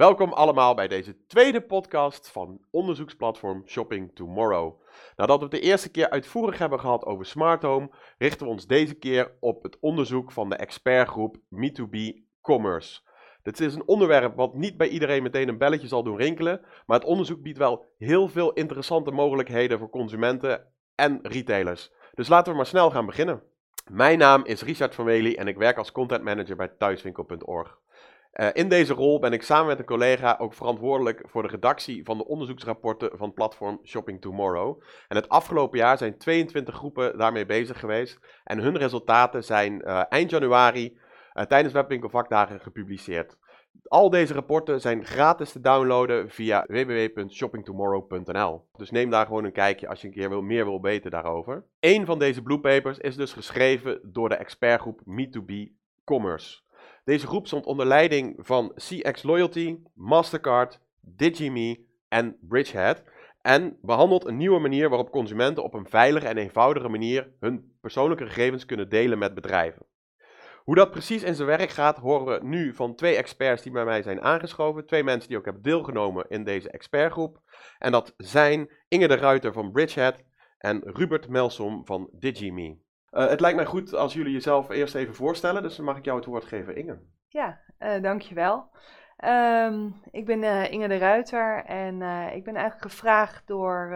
Welkom allemaal bij deze tweede podcast van onderzoeksplatform Shopping Tomorrow. Nadat we het de eerste keer uitvoerig hebben gehad over smart home, richten we ons deze keer op het onderzoek van de expertgroep Me2B Commerce. Dit is een onderwerp wat niet bij iedereen meteen een belletje zal doen rinkelen, maar het onderzoek biedt wel heel veel interessante mogelijkheden voor consumenten en retailers. Dus laten we maar snel gaan beginnen. Mijn naam is Richard van Wely en ik werk als content manager bij thuiswinkel.org. Uh, in deze rol ben ik samen met een collega ook verantwoordelijk voor de redactie van de onderzoeksrapporten van platform Shopping Tomorrow. En het afgelopen jaar zijn 22 groepen daarmee bezig geweest en hun resultaten zijn uh, eind januari uh, tijdens Webwinkelvakdagen gepubliceerd. Al deze rapporten zijn gratis te downloaden via www.shoppingtomorrow.nl. Dus neem daar gewoon een kijkje als je een keer wil, meer wil weten daarover. Eén van deze blue papers is dus geschreven door de expertgroep Me2B Commerce. Deze groep stond onder leiding van CX Loyalty, Mastercard, DigiMe en Bridgehead en behandelt een nieuwe manier waarop consumenten op een veilige en eenvoudige manier hun persoonlijke gegevens kunnen delen met bedrijven. Hoe dat precies in zijn werk gaat, horen we nu van twee experts die bij mij zijn aangeschoven. Twee mensen die ook hebben deelgenomen in deze expertgroep. En dat zijn Inge de Ruiter van Bridgehead en Rupert Melsom van DigiMe. Uh, het lijkt mij goed als jullie jezelf eerst even voorstellen, dus dan mag ik jou het woord geven, Inge. Ja, uh, dankjewel. Um, ik ben uh, Inge de Ruiter en ik ben eigenlijk gevraagd door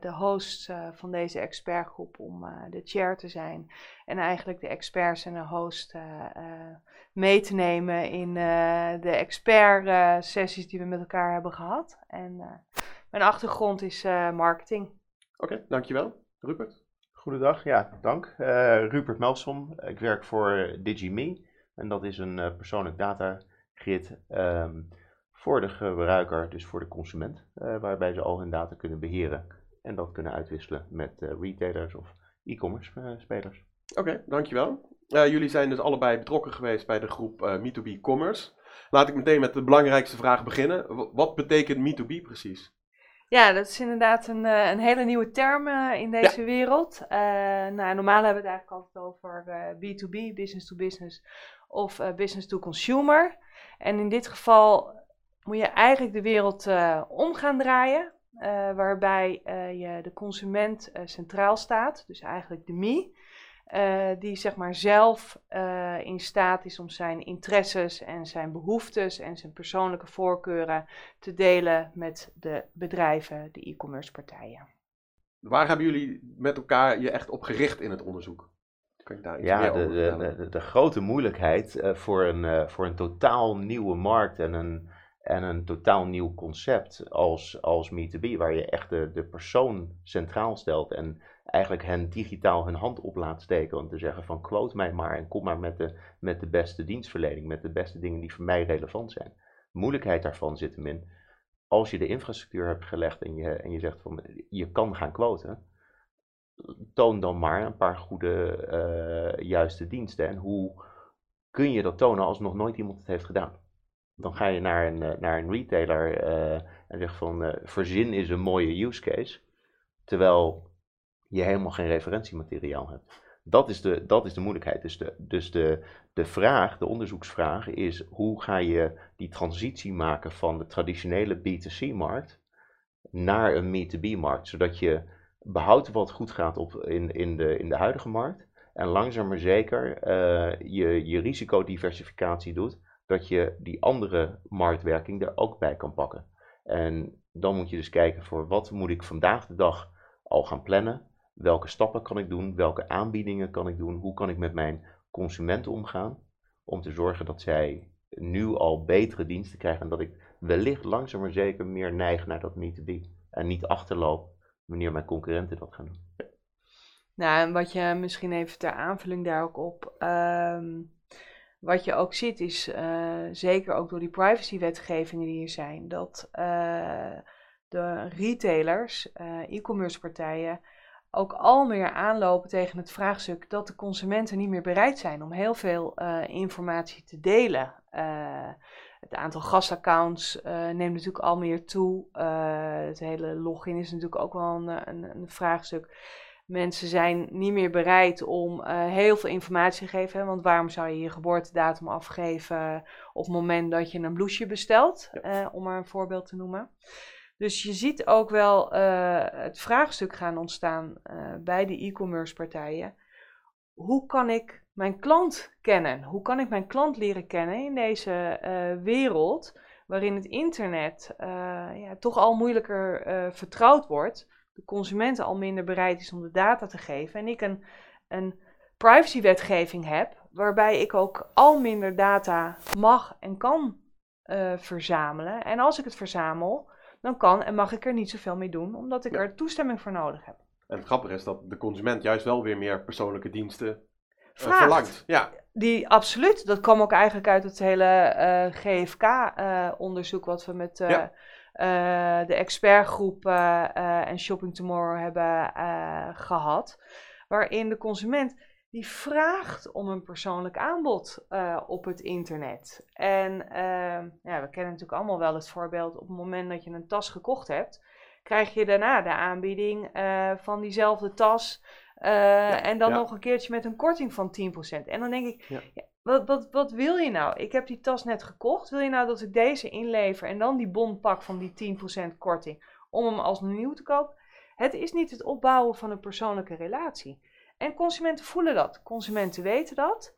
de host van deze expertgroep om de chair te zijn. En eigenlijk de experts en de host mee te nemen in de expert sessies die we met elkaar hebben gehad. En mijn achtergrond is marketing. Oké, okay, dankjewel. Rupert? Goedendag, ja, dank. Rupert Melsom, ik werk voor DigiMe en dat is een persoonlijk data grid um, voor de gebruiker, dus voor de consument, uh, waarbij ze al hun data kunnen beheren en dat kunnen uitwisselen met retailers of e-commerce spelers. Oké, okay, dankjewel. jullie zijn dus allebei betrokken geweest bij de groep Me2B Commerce. Laat ik meteen met de belangrijkste vraag beginnen. Wat betekent Me2B precies? Ja, dat is inderdaad een, een hele nieuwe term in deze ja. wereld. nou, normaal hebben we het eigenlijk altijd over B2B, business to business of business to consumer. En in dit geval moet je eigenlijk de wereld om gaan draaien. Waarbij je de consument centraal staat, dus eigenlijk de me. Die zeg maar zelf in staat is om zijn interesses en zijn behoeftes en zijn persoonlijke voorkeuren te delen met de bedrijven, de e-commerce partijen. Waar hebben jullie met elkaar je echt op gericht in het onderzoek? ja, de, de, de, de, grote moeilijkheid uh, voor, een, uh, voor een totaal nieuwe markt en een, en een totaal nieuw concept als, als Me2B, waar je echt de, de persoon centraal stelt en eigenlijk hen digitaal hun hand op laat steken om te zeggen van quote mij maar en kom maar met de, met de beste dienstverlening, met de beste dingen die voor mij relevant zijn. De moeilijkheid daarvan zit hem in, als je de infrastructuur hebt gelegd en je, en je zegt van je kan gaan quoten, toon dan maar een paar goede, uh, juiste diensten. En hoe kun je dat tonen als nog nooit iemand het heeft gedaan? Dan ga je naar een, eh, naar een retailer uh, en zegt van verzin is een mooie use case. Terwijl je helemaal geen referentiemateriaal hebt. Dat is de, dat is de moeilijkheid. Dus, de, dus de, de vraag, de onderzoeksvraag is hoe ga je die transitie maken van de traditionele B2C-markt naar een Me2B-markt. Zodat je behoud wat goed gaat op in, in, de, in de huidige markt. En langzaam maar zeker uh, je, je risicodiversificatie doet, dat je die andere marktwerking er ook bij kan pakken. En dan moet je dus kijken voor wat moet ik vandaag de dag al gaan plannen. Welke stappen kan ik doen? Welke aanbiedingen kan ik doen? Hoe kan ik met mijn consumenten omgaan? Om te zorgen dat zij nu al betere diensten krijgen. En dat ik wellicht langzaam maar zeker meer neig naar dat Me2B. En niet achterloop wanneer mijn concurrenten dat gaan doen. Nou, en wat je misschien even ter aanvulling daar ook op. Um, wat je ook ziet is, uh, zeker ook door die privacywetgevingen die hier zijn, dat uh, de retailers, uh, e-commerce partijen, ook al meer aanlopen tegen het vraagstuk dat de consumenten niet meer bereid zijn om heel veel informatie te delen. Het aantal gastaccounts uh, neemt natuurlijk al meer toe. Het hele login is natuurlijk ook wel een, een, een, vraagstuk. Mensen zijn niet meer bereid om heel veel informatie te geven. Want waarom zou je je geboortedatum afgeven op het moment dat je een blouseje bestelt? Om maar een voorbeeld te noemen. Dus je ziet ook wel uh, het vraagstuk gaan ontstaan bij de e-commerce partijen. Hoe kan ik mijn klant kennen? Hoe kan ik mijn klant leren kennen in deze wereld waarin het internet ja, toch al moeilijker vertrouwd wordt? de consument al minder bereid is om de data te geven en ik een, een privacywetgeving heb, waarbij ik ook al minder data mag en kan verzamelen. En als ik het verzamel, dan kan en mag ik er niet zoveel mee doen, omdat ik er toestemming voor nodig heb. En het grappige is dat de consument juist wel weer meer persoonlijke diensten uh, verlangt. Ja. Die, absoluut. Dat kwam ook eigenlijk uit het hele uh, GFK-onderzoek wat we met ja. Eh, de expertgroep en Shopping Tomorrow hebben gehad. Waarin de consument die vraagt om een persoonlijk aanbod op het internet. En ehm, ja, we kennen natuurlijk allemaal wel het voorbeeld op het moment dat je een tas gekocht hebt, krijg je daarna de aanbieding van diezelfde tas. en dan nog een keertje met een korting van 10%. En dan denk ik, ja. Wat, wat, wat wil je nou? Ik heb die tas net gekocht. Wil je nou dat ik deze inlever en dan die bon pak van die 10% korting om hem als nieuw te kopen? Het is niet het opbouwen van een persoonlijke relatie. En consumenten voelen dat. Consumenten weten dat.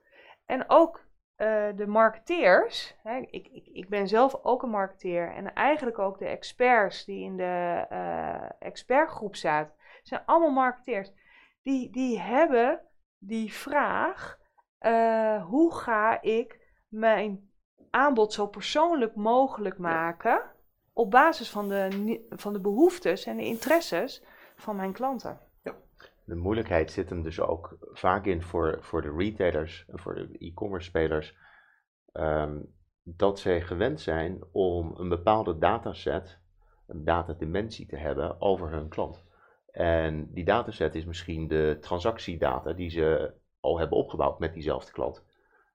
En ook uh, de marketeers. Hè, ik, ik, ik ben zelf ook een marketeer. En eigenlijk ook de experts die in de uh, expertgroep zaten. zijn allemaal marketeers. Die, die hebben die vraag uh, hoe ga ik mijn aanbod zo persoonlijk mogelijk maken op basis van de, van de behoeftes en de interesses van mijn klanten. De moeilijkheid zit hem dus ook vaak in voor, voor de retailers en voor de e-commerce spelers, um, dat zij gewend zijn om een bepaalde dataset, een datadimensie te hebben over hun klant. En die dataset is misschien de transactiedata die ze al hebben opgebouwd met diezelfde klant.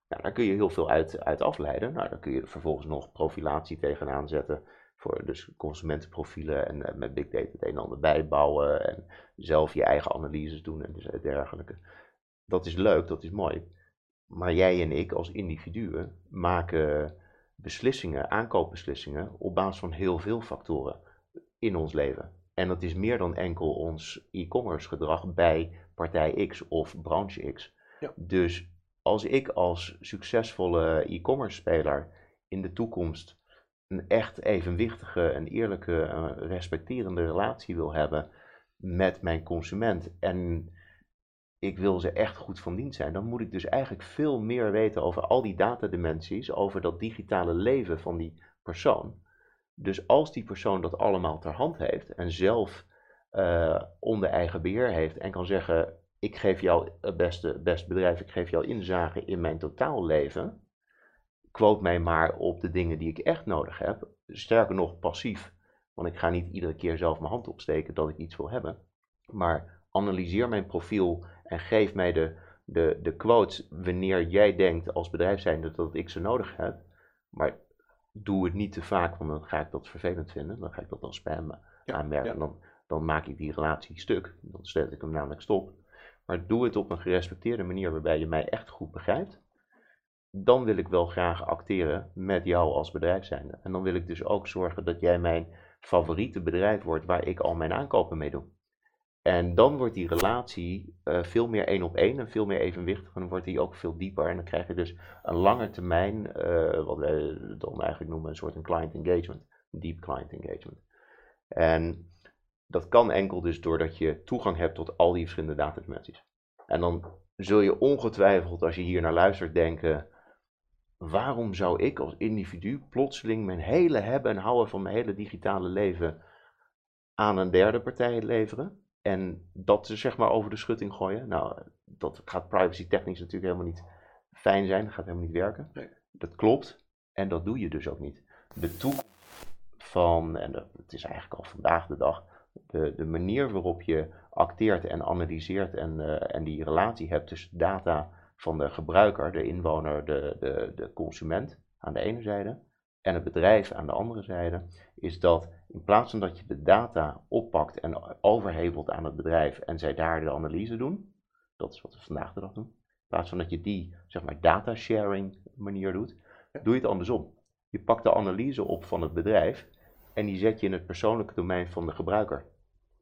Nou, daar kun je heel veel uit, uit afleiden. Nou, dan kun je vervolgens nog profilatie tegenaan zetten. Voor dus consumentenprofielen en, met big data het een en ander bijbouwen. En zelf je eigen analyses doen en dus dergelijke. Dat is leuk, dat is mooi. Maar jij en ik als individuen maken beslissingen, aankoopbeslissingen, op basis van heel veel factoren in ons leven. En dat is meer dan enkel ons e-commerce gedrag bij partij X of branche X. Ja. Dus als ik als succesvolle e-commerce speler in de toekomst een echt evenwichtige, en eerlijke, respecterende relatie wil hebben met mijn consument en ik wil ze echt goed van dienst zijn, dan moet ik dus eigenlijk veel meer weten over al die datadimensies, over dat digitale leven van die persoon. Dus als die persoon dat allemaal ter hand heeft en zelf uh, onder eigen beheer heeft en kan zeggen: ik geef jou beste, beste bedrijf, ik geef jou inzage in mijn totaalleven. Quote mij maar op de dingen die ik echt nodig heb. Sterker nog, passief. Want ik ga niet iedere keer zelf mijn hand opsteken dat ik iets wil hebben. Maar analyseer mijn profiel en geef mij de, de, de quotes wanneer jij denkt als bedrijf zijnde dat ik ze nodig heb. Maar doe het niet te vaak, want dan ga ik dat vervelend vinden. Dan ga ik dat als spam aanmerken. Dan, dan maak ik die relatie stuk. Dan stel ik hem namelijk stop maar doe het op een gerespecteerde manier waarbij je mij echt goed begrijpt. Dan wil ik wel graag acteren met jou als bedrijf zijnde. En dan wil ik dus ook zorgen dat jij mijn favoriete bedrijf wordt waar ik al mijn aankopen mee doe. En dan wordt die relatie uh, veel meer één op één en veel meer evenwichtig. En dan wordt die ook veel dieper. En dan krijg je dus een lange termijn, uh, wat wij dan eigenlijk noemen een soort een client engagement. Deep client engagement. En dat kan enkel dus doordat je toegang hebt tot al die verschillende datadimensies. En dan zul je ongetwijfeld, als je hier naar luistert, denken: waarom zou ik als individu plotseling mijn hele hebben en houden van mijn hele digitale leven aan een derde partij leveren? En dat zeg maar over de schutting gooien. Nou, dat gaat privacy technisch natuurlijk helemaal niet fijn zijn. Dat gaat helemaal niet werken. Nee. Dat klopt. En dat doe je dus ook niet. De toekomst van, en dat, het is eigenlijk al vandaag de dag, de, de manier waarop je acteert en analyseert en, uh, en die relatie hebt tussen data van de gebruiker, de inwoner, de, de, de consument aan de ene zijde en het bedrijf aan de andere zijde, is dat in plaats van dat je de data oppakt en overhevelt aan het bedrijf en zij daar de analyse doen, dat is wat we vandaag de dag doen, in plaats van dat je die, zeg maar, data sharing manier doet, doe je het andersom. Je pakt de analyse op van het bedrijf en die zet je in het persoonlijke domein van de gebruiker.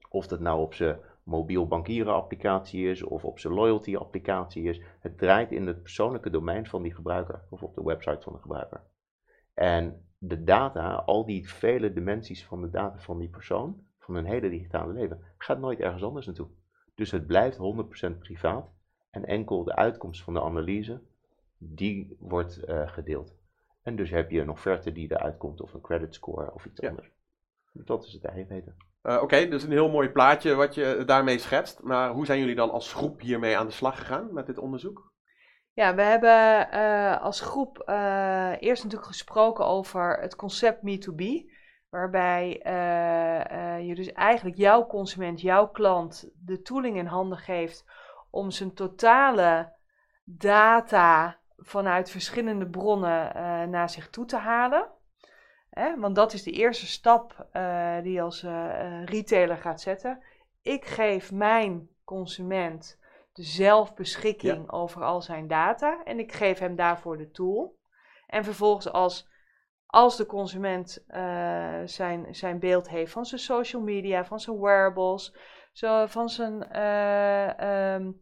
Of dat nou op zijn mobiel bankieren applicatie is of op zijn loyalty applicatie is. Het draait in het persoonlijke domein van die gebruiker of op de website van de gebruiker. En de data, al die vele dimensies van de data van die persoon, van hun hele digitale leven, gaat nooit ergens anders naartoe. Dus het blijft 100% privaat en enkel de uitkomst van de analyse, die wordt uh, gedeeld. En dus heb je een offerte die eruit komt of een credit score of iets anders. Dat is het eigenlijk. Uh, Oké, dus een heel mooi plaatje wat je daarmee schetst. Maar hoe zijn jullie dan als groep hiermee aan de slag gegaan met dit onderzoek? Ja, we hebben uh, als groep uh, eerst natuurlijk gesproken over het concept Me2B. Waarbij je dus eigenlijk jouw consument, jouw klant, de tooling in handen geeft om zijn totale data vanuit verschillende bronnen naar zich toe te halen. Hè? Want dat is de eerste stap uh, die je als uh, retailer gaat zetten. Ik geef mijn consument de zelfbeschikking over al zijn data en ik geef hem daarvoor de tool. En vervolgens als, als de consument uh, zijn, zijn beeld heeft van zijn social media, van zijn wearables, zo, van zijn um,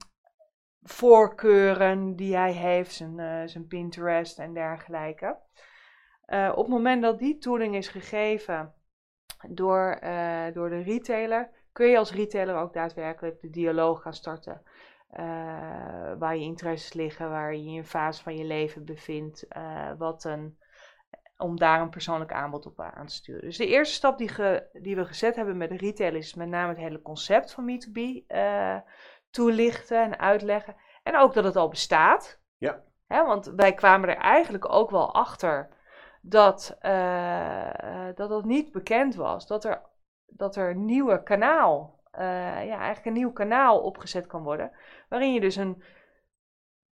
voorkeuren die hij heeft, zijn, zijn Pinterest en dergelijke. Uh, op het moment dat die tooling is gegeven door, uh, door de retailer, kun je als retailer ook daadwerkelijk de dialoog gaan starten. Uh, waar je interesses liggen, waar je in een fase van je leven bevindt, wat een, om daar een persoonlijk aanbod op aan te sturen. Dus de eerste stap die, ge, die we gezet hebben met de retailer is met name het hele concept van Me2B toelichten en uitleggen. En ook dat het al bestaat. Ja. Hè, want wij kwamen er eigenlijk ook wel achter dat, uh, dat dat niet bekend was. Dat er, dat er een nieuwe kanaal, uh, ja, eigenlijk een nieuw kanaal opgezet kan worden. Waarin je dus een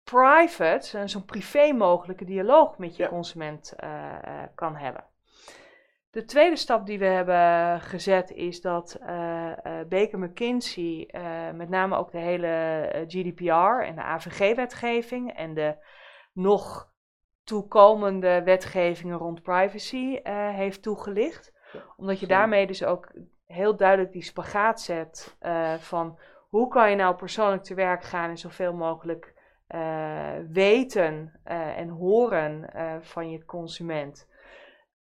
private, zo'n privé mogelijke dialoog met je consument uh, kan hebben. De tweede stap die we hebben gezet is dat Baker McKinsey, met name ook de hele GDPR en de AVG-wetgeving en de nog toekomende wetgevingen rond privacy uh, heeft toegelicht. Omdat je daarmee dus ook heel duidelijk die spagaat zet uh, van hoe kan je nou persoonlijk te werk gaan en zoveel mogelijk uh, weten en horen van je consument.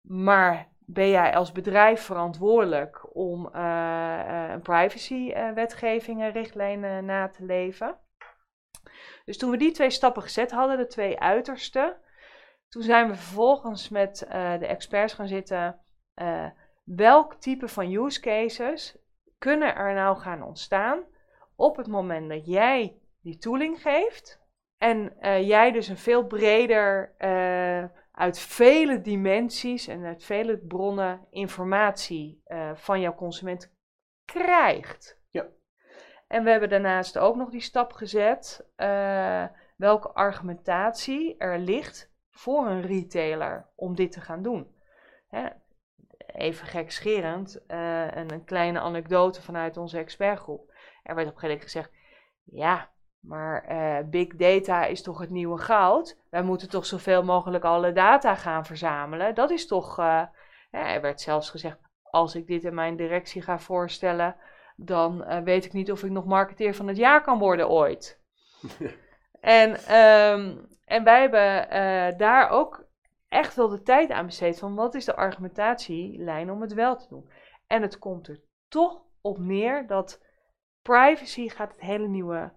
Maar ben jij als bedrijf verantwoordelijk om een privacy-wetgeving en richtlijnen na te leven? Dus toen we die twee stappen gezet hadden, de twee uitersten, toen zijn we vervolgens met uh, de experts gaan zitten. Uh, welk type van use cases kunnen er nou gaan ontstaan op het moment dat jij die tooling geeft en uh, jij dus een veel breder uit vele dimensies en uit vele bronnen informatie van jouw consument krijgt. Ja. En we hebben daarnaast ook nog die stap gezet welke argumentatie er ligt voor een retailer om dit te gaan doen. Hè? Even gekscherend, uh, een, een, kleine anekdote vanuit onze expertgroep. Er werd op een gegeven moment gezegd, ja, maar uh, big data is toch het nieuwe goud? Wij moeten toch zoveel mogelijk alle data gaan verzamelen? Dat is toch, uh, er werd zelfs gezegd, als ik dit in mijn directie ga voorstellen, dan weet ik niet of ik nog marketeer van het jaar kan worden ooit. en um, en wij hebben uh, daar ook echt wel de tijd aan besteed van wat is de argumentatielijn om het wel te doen. En het komt er toch op neer dat privacy gaat het hele nieuwe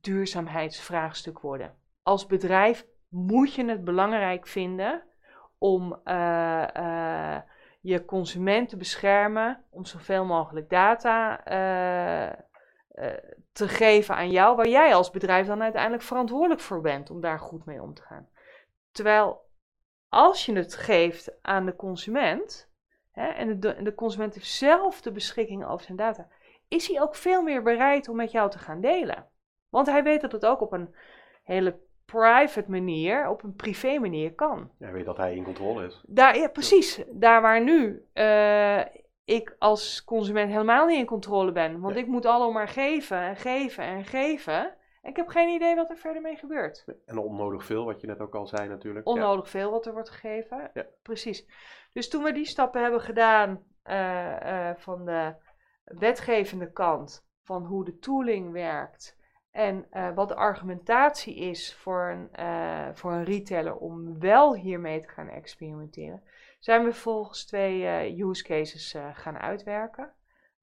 duurzaamheidsvraagstuk worden. Als bedrijf moet je het belangrijk vinden om uh, uh, je consument te beschermen, om zoveel mogelijk data te geven aan jou, waar jij als bedrijf dan uiteindelijk verantwoordelijk voor bent om daar goed mee om te gaan. Terwijl als je het geeft aan de consument, hè, en, de, de consument heeft zelf de beschikking over zijn data, is hij ook veel meer bereid om met jou te gaan delen. Want hij weet dat het ook op een hele private manier, op een privé manier kan. Ja, weet dat hij in controle is. Daar, ja, precies. Daar waar nu uh, ik als consument helemaal niet in controle ben. Want ik moet allemaal maar geven en geven en geven. En ik heb geen idee wat er verder mee gebeurt. En onnodig veel, wat je net ook al zei natuurlijk. Onnodig veel wat er wordt gegeven. Ja. Precies. Dus toen we die stappen hebben gedaan uh, uh, van de wetgevende kant, van hoe de tooling werkt en uh, wat de argumentatie is voor een, voor een retailer om wel hiermee te gaan experimenteren, zijn we volgens twee uh, use cases uh, gaan uitwerken.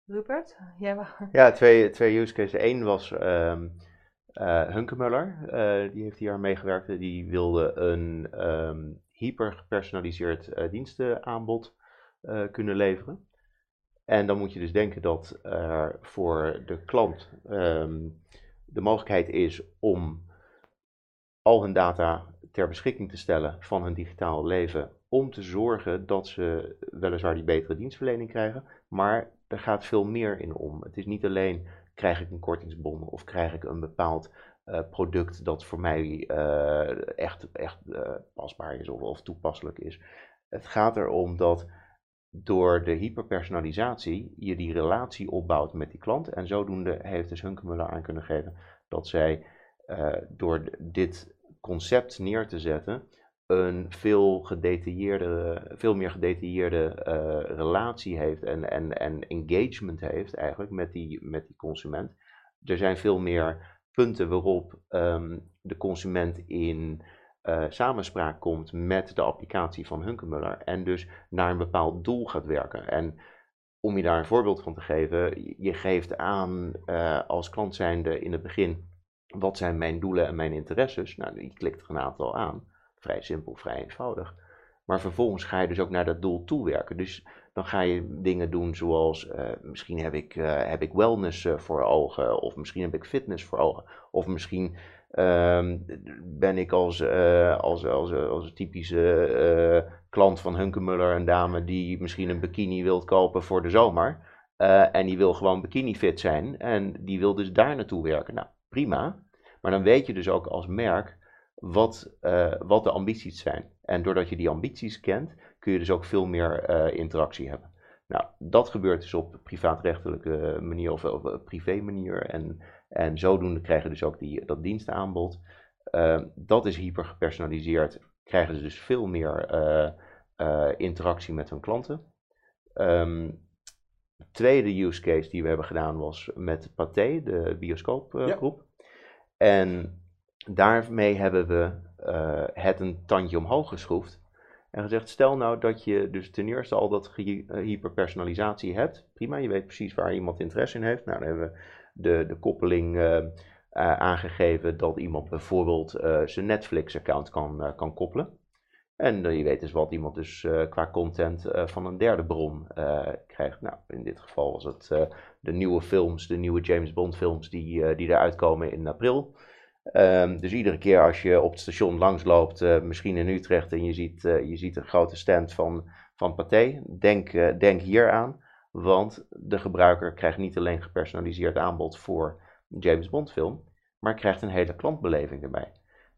Rupert? Jij Ja, twee, twee use cases. Eén was um, uh, Hunkemuller, die heeft hier aan meegewerkt. Die wilde een um, hyper gepersonaliseerd dienstenaanbod kunnen leveren. En dan moet je dus denken dat er voor de klant um, de mogelijkheid is om al hun data ter beschikking te stellen van hun digitaal leven om te zorgen dat ze weliswaar die betere dienstverlening krijgen, maar er gaat veel meer in om. Het is niet alleen krijg ik een kortingsbon of krijg ik een bepaald uh, product dat voor mij uh, echt, echt uh, pasbaar is of, of, toepasselijk is. Het gaat erom dat door de hyperpersonalisatie je die relatie opbouwt met die klant en zodoende heeft dus Hunkemuller aan kunnen geven dat zij door dit concept neer te zetten een veel, gedetailleerde, veel meer gedetailleerde uh, relatie heeft en, en, en engagement heeft eigenlijk met die, met die consument. Er zijn veel meer punten waarop um, de consument in uh, samenspraak komt met de applicatie van Hunkemuller en dus naar een bepaald doel gaat werken. En om je daar een voorbeeld van te geven, je geeft aan uh, als klant zijnde in het begin, wat zijn mijn doelen en mijn interesses? Nou, je klikt er een aantal aan. Vrij simpel, vrij eenvoudig. Maar vervolgens ga je dus ook naar dat doel toewerken. Dus dan ga je dingen doen zoals uh, misschien heb ik, uh, heb ik wellness uh, voor ogen, of misschien heb ik fitness voor ogen, of misschien ehm, ben ik als, als, als, als typische klant van Hunkemuller een dame die misschien een bikini wilt kopen voor de zomer. en die wil gewoon bikini fit zijn en die wil dus daar naartoe werken. Nou, prima. Maar dan weet je dus ook als merk wat, uh, wat de ambities zijn. En doordat je die ambities kent, kun je dus ook veel meer uh, interactie hebben. Nou, dat gebeurt dus op privaatrechtelijke manier of op privé manier. En, en zodoende krijgen dus ook die, dat dienstaanbod. Uh, dat is hyper gepersonaliseerd. Krijgen ze dus veel meer interactie met hun klanten. Um, de tweede use case die we hebben gedaan was met Pathé, de bioscoopgroep. Ja. En daarmee hebben we uh, het een tandje omhoog geschroefd. En gezegd, stel nou dat je dus ten eerste al dat eh, hyperpersonalisatie hebt. Prima, je weet precies waar iemand interesse in heeft. Nou, dan hebben we de, de koppeling uh, aangegeven dat iemand bijvoorbeeld zijn Netflix-account kan, kan koppelen. En je weet dus wat iemand dus qua content van een derde bron krijgt. Nou, in dit geval was het de nieuwe films, de nieuwe James Bond films die, die eruit komen in april. Um, dus iedere keer als je op het station langsloopt, uh, misschien in Utrecht, en je ziet, uh, je ziet een grote stand van, van Pathé, denk, uh, denk hier aan. Want de gebruiker krijgt niet alleen gepersonaliseerd aanbod voor een James Bond film, maar krijgt een hele klantbeleving erbij.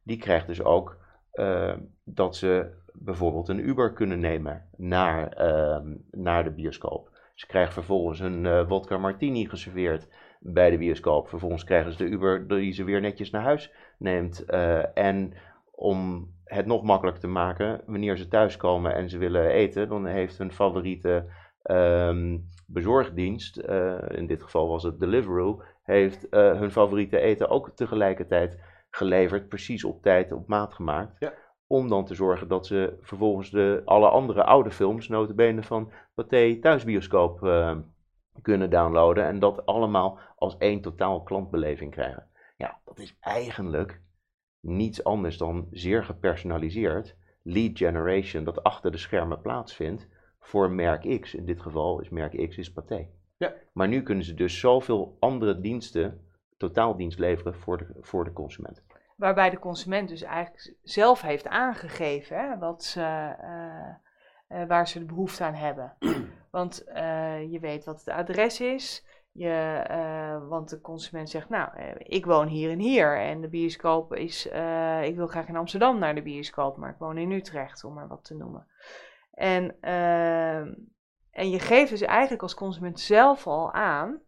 Die krijgt dus ook ehm, dat ze bijvoorbeeld een Uber kunnen nemen naar, ehm, naar de bioscoop. Ze krijgen vervolgens een vodka martini geserveerd bij de bioscoop. Vervolgens krijgen ze de Uber die ze weer netjes naar huis neemt. Uh, en om het nog makkelijker te maken, wanneer ze thuiskomen en ze willen eten, dan heeft hun favoriete um, bezorgdienst, uh, in dit geval was het Deliveroo, heeft uh, hun favoriete eten ook tegelijkertijd geleverd, precies op tijd, op maat gemaakt. Ja. Om dan te zorgen dat ze vervolgens de, alle andere oude films, notabene van Pathé thuisbioscoop, kunnen downloaden en dat allemaal als één totaal klantbeleving krijgen. Ja, dat is eigenlijk niets anders dan zeer gepersonaliseerd lead generation dat achter de schermen plaatsvindt voor merk X. In dit geval is merk X is Pathé. Ja. Maar nu kunnen ze dus zoveel andere diensten, totaaldienst leveren voor de, voor de consument. Waarbij de consument dus eigenlijk zelf heeft aangegeven hè, wat ze, uh, uh, waar ze de behoefte aan hebben. Want uh, je weet wat het adres is, Je, uh, want de consument zegt, nou, ik woon hier en hier en de bioscoop is, ik wil graag in Amsterdam naar de bioscoop, maar ik woon in Utrecht, om maar wat te noemen. En, uh, en je geeft dus eigenlijk als consument zelf al aan,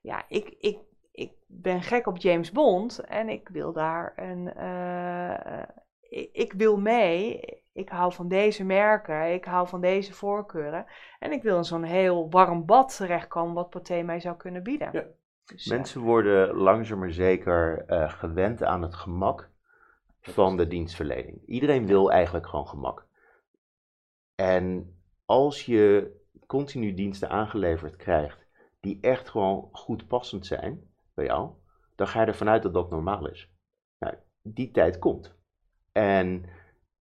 ja, ik, ik, ik ben gek op James Bond en ik wil daar een, ik, ik wil mee, ik hou van deze merken, ik hou van deze voorkeuren. En ik wil in zo'n heel warm bad terechtkomen wat Pathé mij zou kunnen bieden. Ja. Dus, Mensen worden langzaam maar zeker uh, gewend aan het gemak van de dienstverlening. Iedereen wil eigenlijk gewoon gemak. En als je continu diensten aangeleverd krijgt die echt gewoon goed passend zijn bij jou, dan ga je ervan uit dat dat normaal is. Nou, die tijd komt. En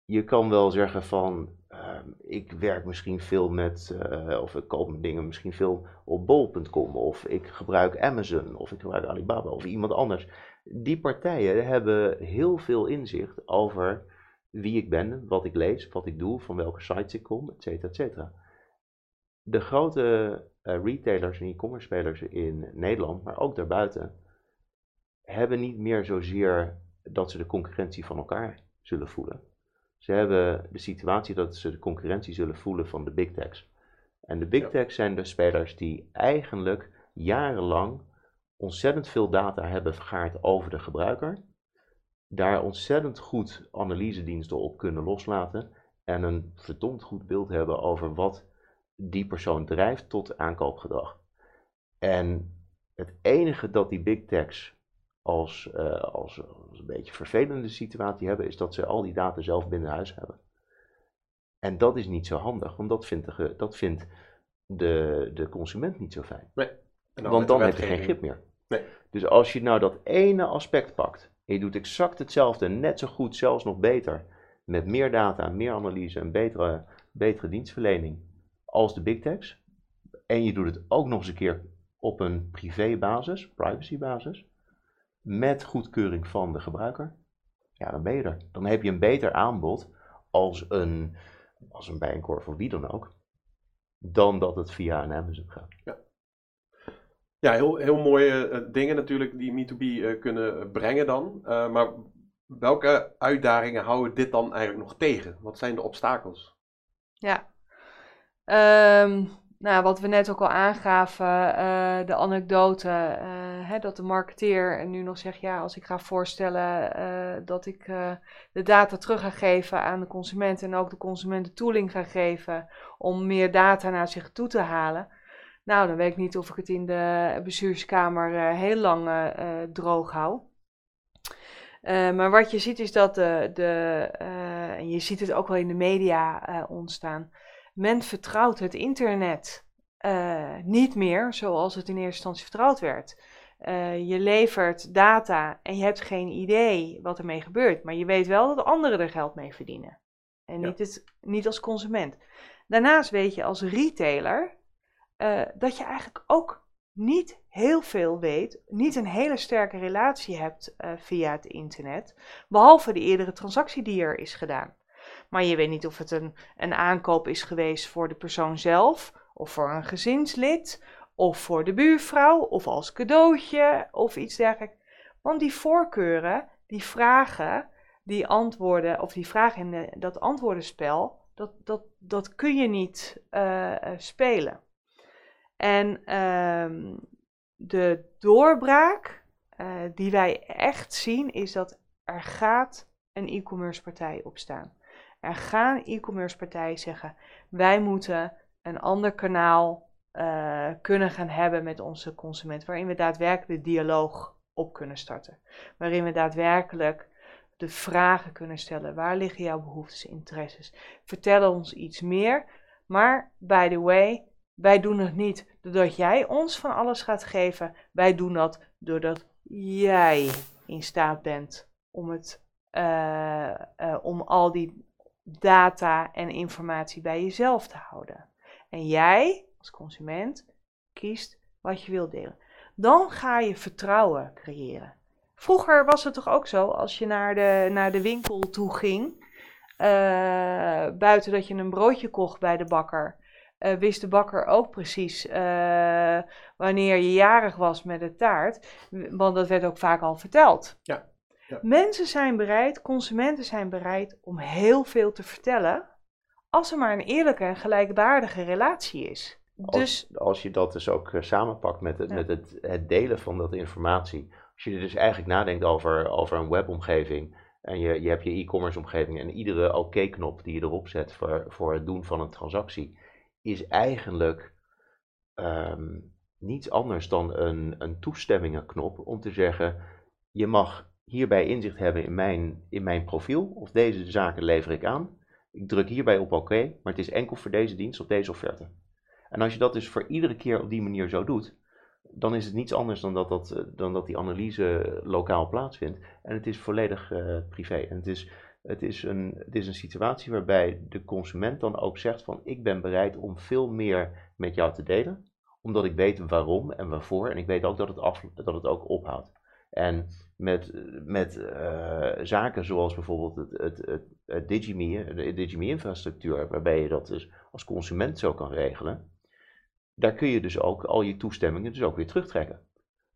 je kan wel zeggen van, ehm, ik werk misschien veel met, uh, of ik koop dingen misschien veel op bol.com, of ik gebruik Amazon, of ik gebruik Alibaba, of iemand anders. Die partijen hebben heel veel inzicht over wie ik ben, wat ik lees, wat ik doe, van welke sites ik kom, et cetera, et cetera. De grote uh, retailers en e-commerce spelers in Nederland, maar ook daarbuiten, hebben niet meer zozeer dat ze de concurrentie van elkaar zullen voelen. Ze hebben de situatie dat ze de concurrentie zullen voelen van de big techs. En de big techs zijn de spelers die eigenlijk jarenlang ontzettend veel data hebben vergaard over de gebruiker. Daar ontzettend goed analysediensten op kunnen loslaten. En een verdomd goed beeld hebben over wat die persoon drijft tot aankoopgedrag. En het enige dat die big techs als, uh, als, als, een beetje vervelende situatie hebben, is dat ze al die data zelf binnen huis hebben. En dat is niet zo handig, want dat vindt de, dat vindt de, de consument niet zo fijn. Nee. Dan want dan heb je geen grip meer. Nee. Dus als je nou dat ene aspect pakt en je doet exact hetzelfde, net zo goed, zelfs nog beter, met meer data, meer analyse en betere, betere dienstverlening als de big techs, en je doet het ook nog eens een keer op een privébasis, privacybasis, met goedkeuring van de gebruiker, ja, dan ben je er. Dan heb je een beter aanbod als een, als een Bijenkorf of wie dan ook, dan dat het via een Amazon gaat. Ja. Ja, heel, heel mooie uh, dingen natuurlijk die Me2B uh, kunnen brengen dan. Uh, maar welke uitdagingen houden dit dan eigenlijk nog tegen? Wat zijn de obstakels? Ja, um, nou, wat we net ook al aangaven, uh, de anekdote, uh, hè, dat de marketeer nu nog zegt, ja, als ik ga voorstellen uh, dat ik de data terug ga geven aan de consument en ook de consument de tooling ga geven om meer data naar zich toe te halen. Nou, dan weet ik niet of ik het in de bestuurskamer heel lang droog hou. maar wat je ziet is dat de, de en je ziet het ook wel in de media ontstaan, men vertrouwt het internet uh, niet meer zoals het in eerste instantie vertrouwd werd. Uh, je levert data en je hebt geen idee wat ermee gebeurt, maar je weet wel dat anderen er geld mee verdienen. En niet, het, niet als consument. Daarnaast weet je als retailer uh, dat je eigenlijk ook niet heel veel weet, niet een hele sterke relatie hebt via het internet, behalve de eerdere transactie die er is gedaan. Maar je weet niet of het een, een aankoop is geweest voor de persoon zelf, of voor een gezinslid, of voor de buurvrouw, of als cadeautje, of iets dergelijks. Want die voorkeuren, die vragen, die antwoorden, of die vragen in dat antwoordenspel, dat, dat, dat kun je niet uh, spelen. En uh, de doorbraak uh, die wij echt zien, is dat er gaat een e-commerce partij opstaan. Er gaan e-commerce partijen zeggen: wij moeten een ander kanaal uh, kunnen gaan hebben met onze consument, waarin we daadwerkelijk de dialoog op kunnen starten. Waarin we daadwerkelijk de vragen kunnen stellen: waar liggen jouw behoeftes interesses? Vertel ons iets meer. Maar, by the way, wij doen het niet doordat jij ons van alles gaat geven. Wij doen dat doordat jij in staat bent om, het, uh, uh, om al die data en informatie bij jezelf te houden. En jij als consument kiest wat je wilt delen. Dan ga je vertrouwen creëren. Vroeger was het toch ook zo, als je naar de, naar de winkel toe ging, uh, buiten dat je een broodje kocht bij de bakker, wist de bakker ook precies wanneer je jarig was met de taart. Want dat werd ook vaak al verteld. Ja. Ja. Mensen zijn bereid, consumenten zijn bereid om heel veel te vertellen. Als er maar een eerlijke en gelijkwaardige relatie is. Als, Dus als je dat dus ook eh, samenpakt met, het, Ja. met het, het delen van dat informatie. Als je dus eigenlijk nadenkt over, over een webomgeving. En je, je hebt je e-commerce omgeving. En iedere oké-knop die je erop zet voor, voor het doen van een transactie. Is eigenlijk ehm, niets anders dan een, een toestemmingenknop. Om te zeggen, je mag hierbij inzicht hebben in mijn, in mijn profiel. Of deze zaken lever ik aan. Ik druk hierbij op oké. maar het is enkel voor deze dienst of deze offerte. En als je dat dus voor iedere keer op die manier zo doet, dan is het niets anders dan dat, dat, eh, dan dat die analyse lokaal plaatsvindt. En het is volledig eh, privé. En het is, het, is een, het is een situatie waarbij de consument dan ook zegt van ik ben bereid om veel meer met jou te delen, omdat ik weet waarom en waarvoor. En ik weet ook dat het, af, dat het ook ophoudt. En met, met eh, zaken zoals bijvoorbeeld het, het, het, het de Digime-infrastructuur, waarbij je dat dus als consument zo kan regelen, daar kun je dus ook al je toestemmingen dus ook weer terugtrekken.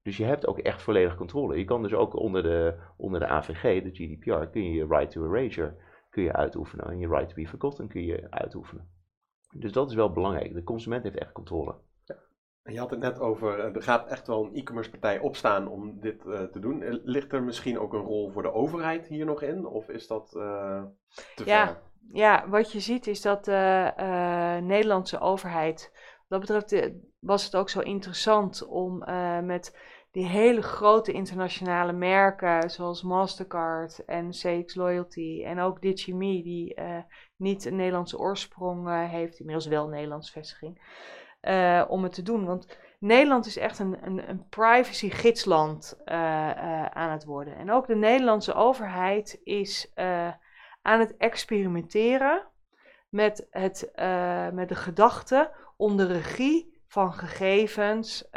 Dus je hebt ook echt volledig controle. Je kan dus ook onder de, onder de AVG, de GDPR, kun je je right to erasure kun je uitoefenen. En je right to be forgotten kun je uitoefenen. Dus dat is wel belangrijk. De consument heeft echt controle. Je had het net over, eh, er gaat echt wel een e-commerce partij opstaan om dit eh, te doen. Eh, Ligt er misschien ook een rol voor de overheid hier nog in? Of is dat te Ja. ver? Ja, wat je ziet is dat de Nederlandse overheid, wat dat betreft was het ook zo interessant om met die hele grote internationale merken zoals Mastercard en CX Loyalty en ook Digime, die niet een Nederlandse oorsprong heeft, inmiddels wel een Nederlandse vestiging, eh, om het te doen. Want Nederland is echt een, een, een privacy-gidsland eh, eh, aan het worden. En ook de Nederlandse overheid is aan het experimenteren met, het, met de gedachte om de regie van gegevens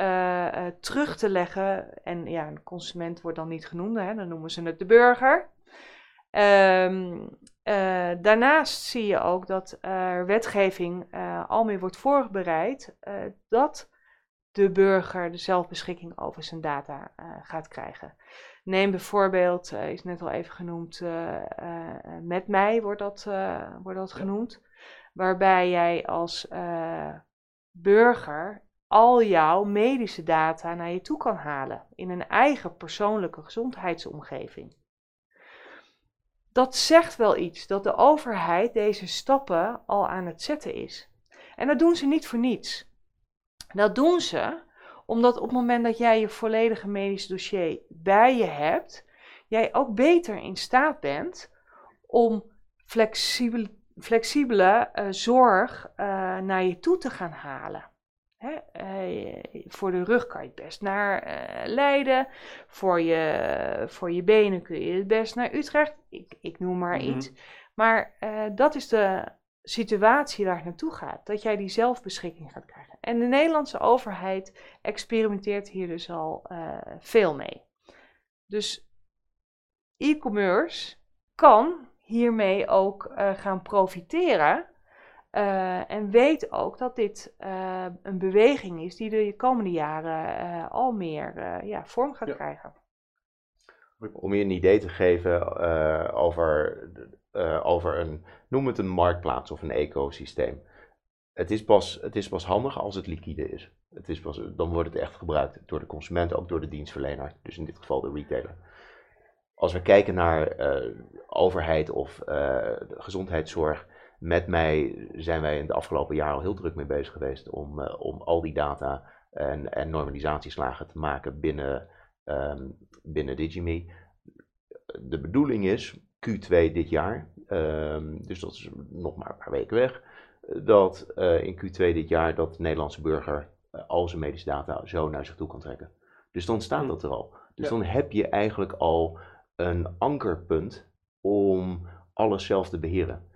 terug te leggen. En ja, een consument wordt dan niet genoemd, hè, dan noemen ze het de burger. Ehm, eh, daarnaast zie je ook dat er wetgeving eh, al meer wordt voorbereid eh, dat de burger de zelfbeschikking over zijn data gaat krijgen. Neem bijvoorbeeld, is net al even genoemd, met mij wordt dat, wordt dat Ja. genoemd, waarbij jij als burger al jouw medische data naar je toe kan halen in een eigen persoonlijke gezondheidsomgeving. Dat zegt wel iets dat de overheid deze stappen al aan het zetten is. En dat doen ze niet voor niets. Dat doen ze omdat op het moment dat jij je volledige medische dossier bij je hebt, jij ook beter in staat bent om flexibel, flexibele eh, zorg eh, naar je toe te gaan halen. Hè? eh, voor de rug kan je het best naar eh, Leiden. Voor je, voor je benen kun je het best naar Utrecht. Ik, ik noem maar Mhm. iets. Maar eh, dat is de situatie waar het naartoe gaat. Dat jij die zelfbeschikking gaat krijgen. En de Nederlandse overheid experimenteert hier dus al veel mee. Dus e-commerce kan hiermee ook gaan profiteren. Eh, en weet ook dat dit eh, een beweging is die de komende jaren eh, al meer ja, vorm gaat Ja. krijgen. Om je een idee te geven over, over een, noem het een marktplaats of een ecosysteem. Het is, pas, het is pas handig als het liquide is. Het is pas, dan wordt het echt gebruikt door de consument, ook door de dienstverlener. Dus in dit geval de retailer. Als we kijken naar overheid of gezondheidszorg, met mij zijn wij in de afgelopen jaren al heel druk mee bezig geweest om, eh, om al die data en, en normalisatieslagen te maken binnen, ehm, binnen Digime. De bedoeling is Q2 dit jaar, ehm, dus dat is nog maar een paar weken weg, dat eh, in Q2 dit jaar dat de Nederlandse burger eh, al zijn medische data zo naar zich toe kan trekken. Dus dan staat dat er al. Dus Ja. dan heb je eigenlijk al een ankerpunt om alles zelf te beheren.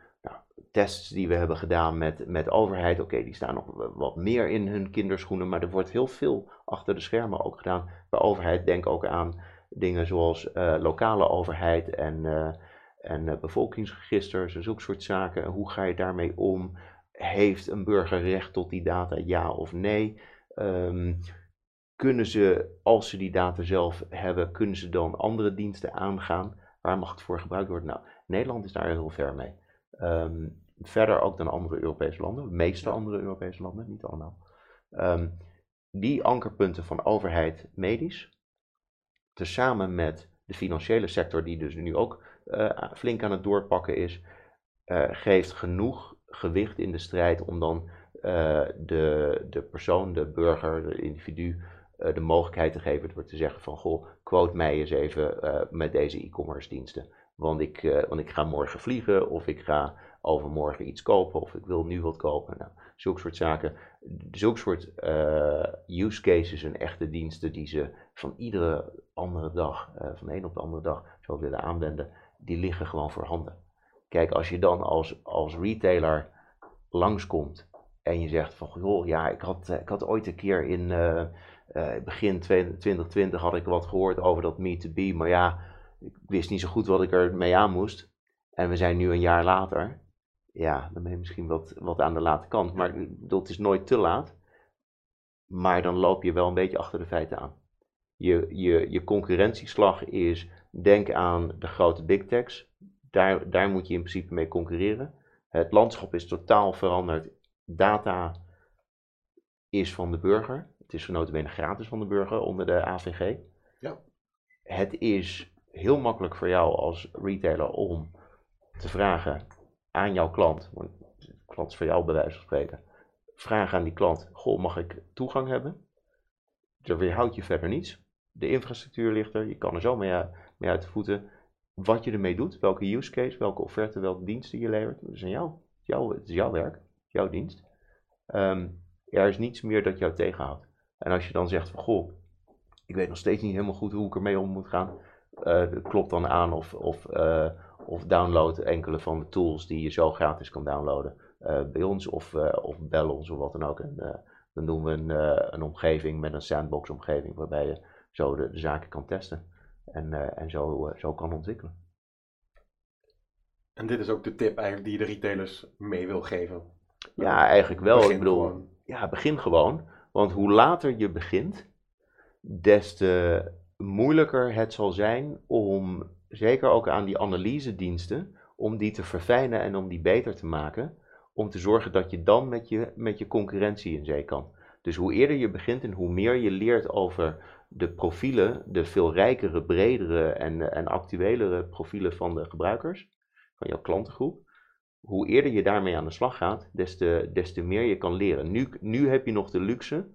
Tests die we hebben gedaan met, met overheid, oké, die staan nog wat meer in hun kinderschoenen, maar er wordt heel veel achter de schermen ook gedaan bij overheid. Denk ook aan dingen zoals eh, lokale overheid en, eh, en eh, bevolkingsregisters en zulke soort zaken. Hoe ga je daarmee om? heeft een burger recht tot die data, ja of nee? Ehm, kunnen ze, als ze die data zelf hebben, kunnen ze dan andere diensten aangaan? Waar mag het voor gebruikt worden? Nou, Nederland is daar heel ver mee. Ehm, verder ook dan andere Europese landen, de meeste andere Europese landen, niet allemaal. Ehm, die ankerpunten van overheid medisch, tezamen met de financiële sector, die dus nu ook uh, flink aan het doorpakken is, uh, geeft genoeg gewicht in de strijd om dan uh, de, de persoon, de burger, de individu, de mogelijkheid te geven door te zeggen van, goh, quote mij eens even met deze e-commerce diensten. Want ik, want ik ga morgen vliegen of ik ga overmorgen iets kopen of ik wil nu wat kopen. Nou, zulke soort zaken. Zulke soort use cases en echte diensten die ze van iedere andere dag, van de een op de andere dag, zo willen aanwenden die liggen gewoon voorhanden. Kijk, als je dan als, als retailer langskomt en je zegt van, joh, ja, ik had, ik had ooit een keer in begin 2020 had ik wat gehoord over dat Me2B, maar ja, ik wist niet zo goed wat ik er mee aan moest. En we zijn nu een jaar later. Ja, dan ben je misschien wat, wat aan de late kant, maar dat is nooit te laat. Maar dan loop je wel een beetje achter de feiten aan. Je, je, je concurrentieslag is Denk aan de grote big techs. Daar, daar moet je in principe mee concurreren. Het landschap is totaal veranderd. Data is van de burger. Het is bene gratis van de burger onder de AVG. Ja. Het is heel makkelijk voor jou als retailer om te vragen aan jouw klant, want klant is voor jou bij wijze van spreken, vraag aan die klant, goh, mag ik toegang hebben? Er weerhoudt je verder niets. De infrastructuur ligt er, je kan er zo mee, uit de voeten. Wat je ermee doet, welke use case, welke offerte, welke diensten je levert, dat is aan jou. het is jouw werk, jouw dienst. Ehm, er is niets meer dat jou tegenhoudt. En als je dan zegt van, goh, ik weet nog steeds niet helemaal goed hoe ik ermee om moet gaan, uh, klopt dan aan of, of, uh, of download enkele van de tools die je zo gratis kan downloaden uh, bij ons of, of bel ons of wat dan ook. En dan doen we een, een omgeving met een sandbox omgeving waarbij je zo de, de zaken kan testen en, en zo, zo kan ontwikkelen. En dit is ook de tip eigenlijk die je de retailers mee wil geven? Ja, eigenlijk wel. Begin ik bedoel, gewoon. ja, begin gewoon. Want hoe later je begint, des te moeilijker het zal zijn om, zeker ook aan die analyse-diensten, om die te verfijnen en om die beter te maken. Om te zorgen dat je dan met je, met je concurrentie in zee kan. Dus hoe eerder je begint en hoe meer je leert over de profielen, de veel rijkere, bredere en, en actuelere profielen van de gebruikers, van jouw klantengroep, hoe eerder je daarmee aan de slag gaat, des te, des te meer je kan leren. Nu, nu heb je nog de luxe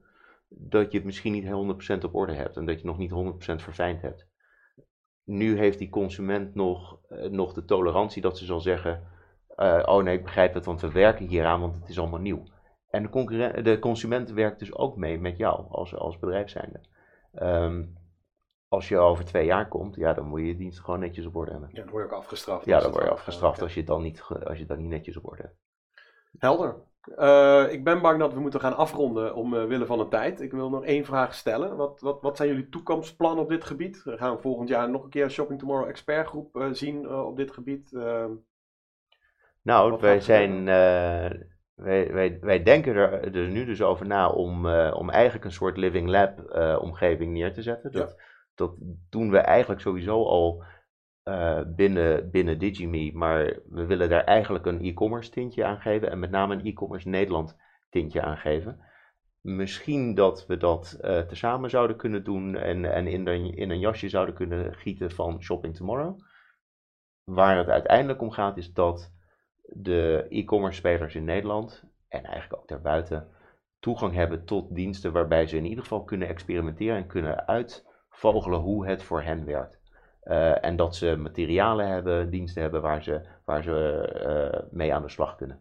dat je het misschien niet 100% op orde hebt en dat je nog niet 100% verfijnd hebt. Nu heeft die consument nog, uh, nog de tolerantie dat ze zal zeggen: uh, Oh nee, ik begrijp het, want we werken hieraan, want het is allemaal nieuw. En de, de consument werkt dus ook mee met jou als, als bedrijf zijnde. Um, als je over twee jaar komt, ja, dan moet je je dienst gewoon netjes op orde hebben. Ja, dan word je ook afgestraft. Ja, dan word je afgestraft als je het dan niet, als je dan niet netjes op orde hebt. Helder. Uh, ik ben bang dat we moeten gaan afronden omwille uh, van de tijd. Ik wil nog één vraag stellen. Wat, wat, wat zijn jullie toekomstplannen op dit gebied? We gaan volgend jaar nog een keer een Shopping Tomorrow expertgroep uh, zien op dit gebied. nou, wij zijn wij, wij, wij denken er, er, nu dus over na om, om eigenlijk een soort living lab omgeving neer te zetten. Dat, ja. dat doen we eigenlijk sowieso al uh, binnen, binnen Digime, maar we willen daar eigenlijk een e-commerce tintje aan geven en met name een e-commerce Nederland tintje aan geven. Misschien dat we dat tezamen zouden kunnen doen en, en in, in een jasje zouden kunnen gieten van Shopping Tomorrow. Waar het uiteindelijk om gaat is dat de e-commerce spelers in Nederland en eigenlijk ook daarbuiten toegang hebben tot diensten waarbij ze in ieder geval kunnen experimenteren en kunnen uitvogelen hoe het voor hen werkt. Uh, en dat ze materialen hebben, diensten hebben waar ze, waar ze uh, mee aan de slag kunnen.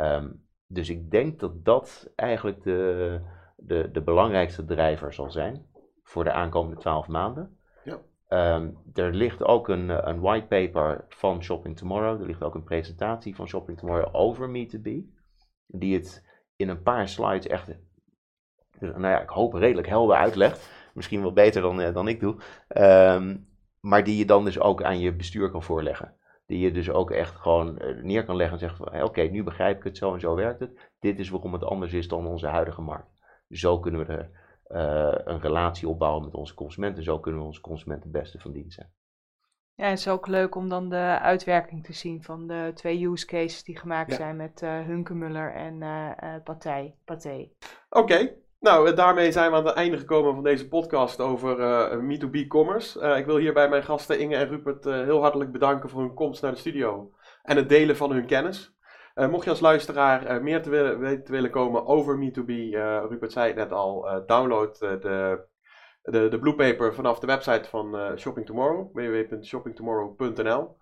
Um, dus ik denk dat dat eigenlijk de, de, de belangrijkste drijver zal zijn voor de aankomende twaalf maanden. Um, er ligt ook een, eh, een whitepaper van Shopping Tomorrow. Er ligt ook een presentatie van Shopping Tomorrow over Me2B. Die het in een paar slides echt, nou ja, ik hoop redelijk helder uitlegt. Misschien wel beter dan, uh, dan ik doe. Um, maar die je dan dus ook aan je bestuur kan voorleggen. die je dus ook echt gewoon neer kan leggen en zeggen van oké, nu begrijp ik het, zo en zo werkt het. Dit is waarom het anders is dan onze huidige markt. Zo kunnen we er een relatie opbouwen met onze consumenten. Zo kunnen we onze consumenten het beste van dienst zijn. Ja, het is ook leuk om dan de uitwerking te zien van de twee use cases die gemaakt zijn met uh, Hunkemuller en uh, Pathé. Oké, nou daarmee zijn we aan het einde gekomen van deze podcast over Me2B Commerce. ik wil hierbij mijn gasten Inge en Rupert heel hartelijk bedanken voor hun komst naar de studio en het delen van hun kennis. mocht je als luisteraar meer te willen, te willen komen over Me2B, Rupert zei het net al, download de de, de blue paper vanaf de website van uh, Shopping Tomorrow, www.shoppingtomorrow.nl.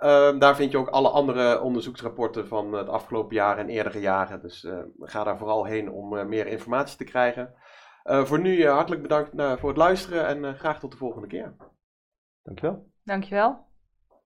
Ehm, daar vind je ook alle andere onderzoeksrapporten van het afgelopen jaar en eerdere jaren. Dus uh, ga daar vooral heen om uh, meer informatie te krijgen. voor nu hartelijk bedankt voor het luisteren en graag tot de volgende keer. Dankjewel. Dankjewel.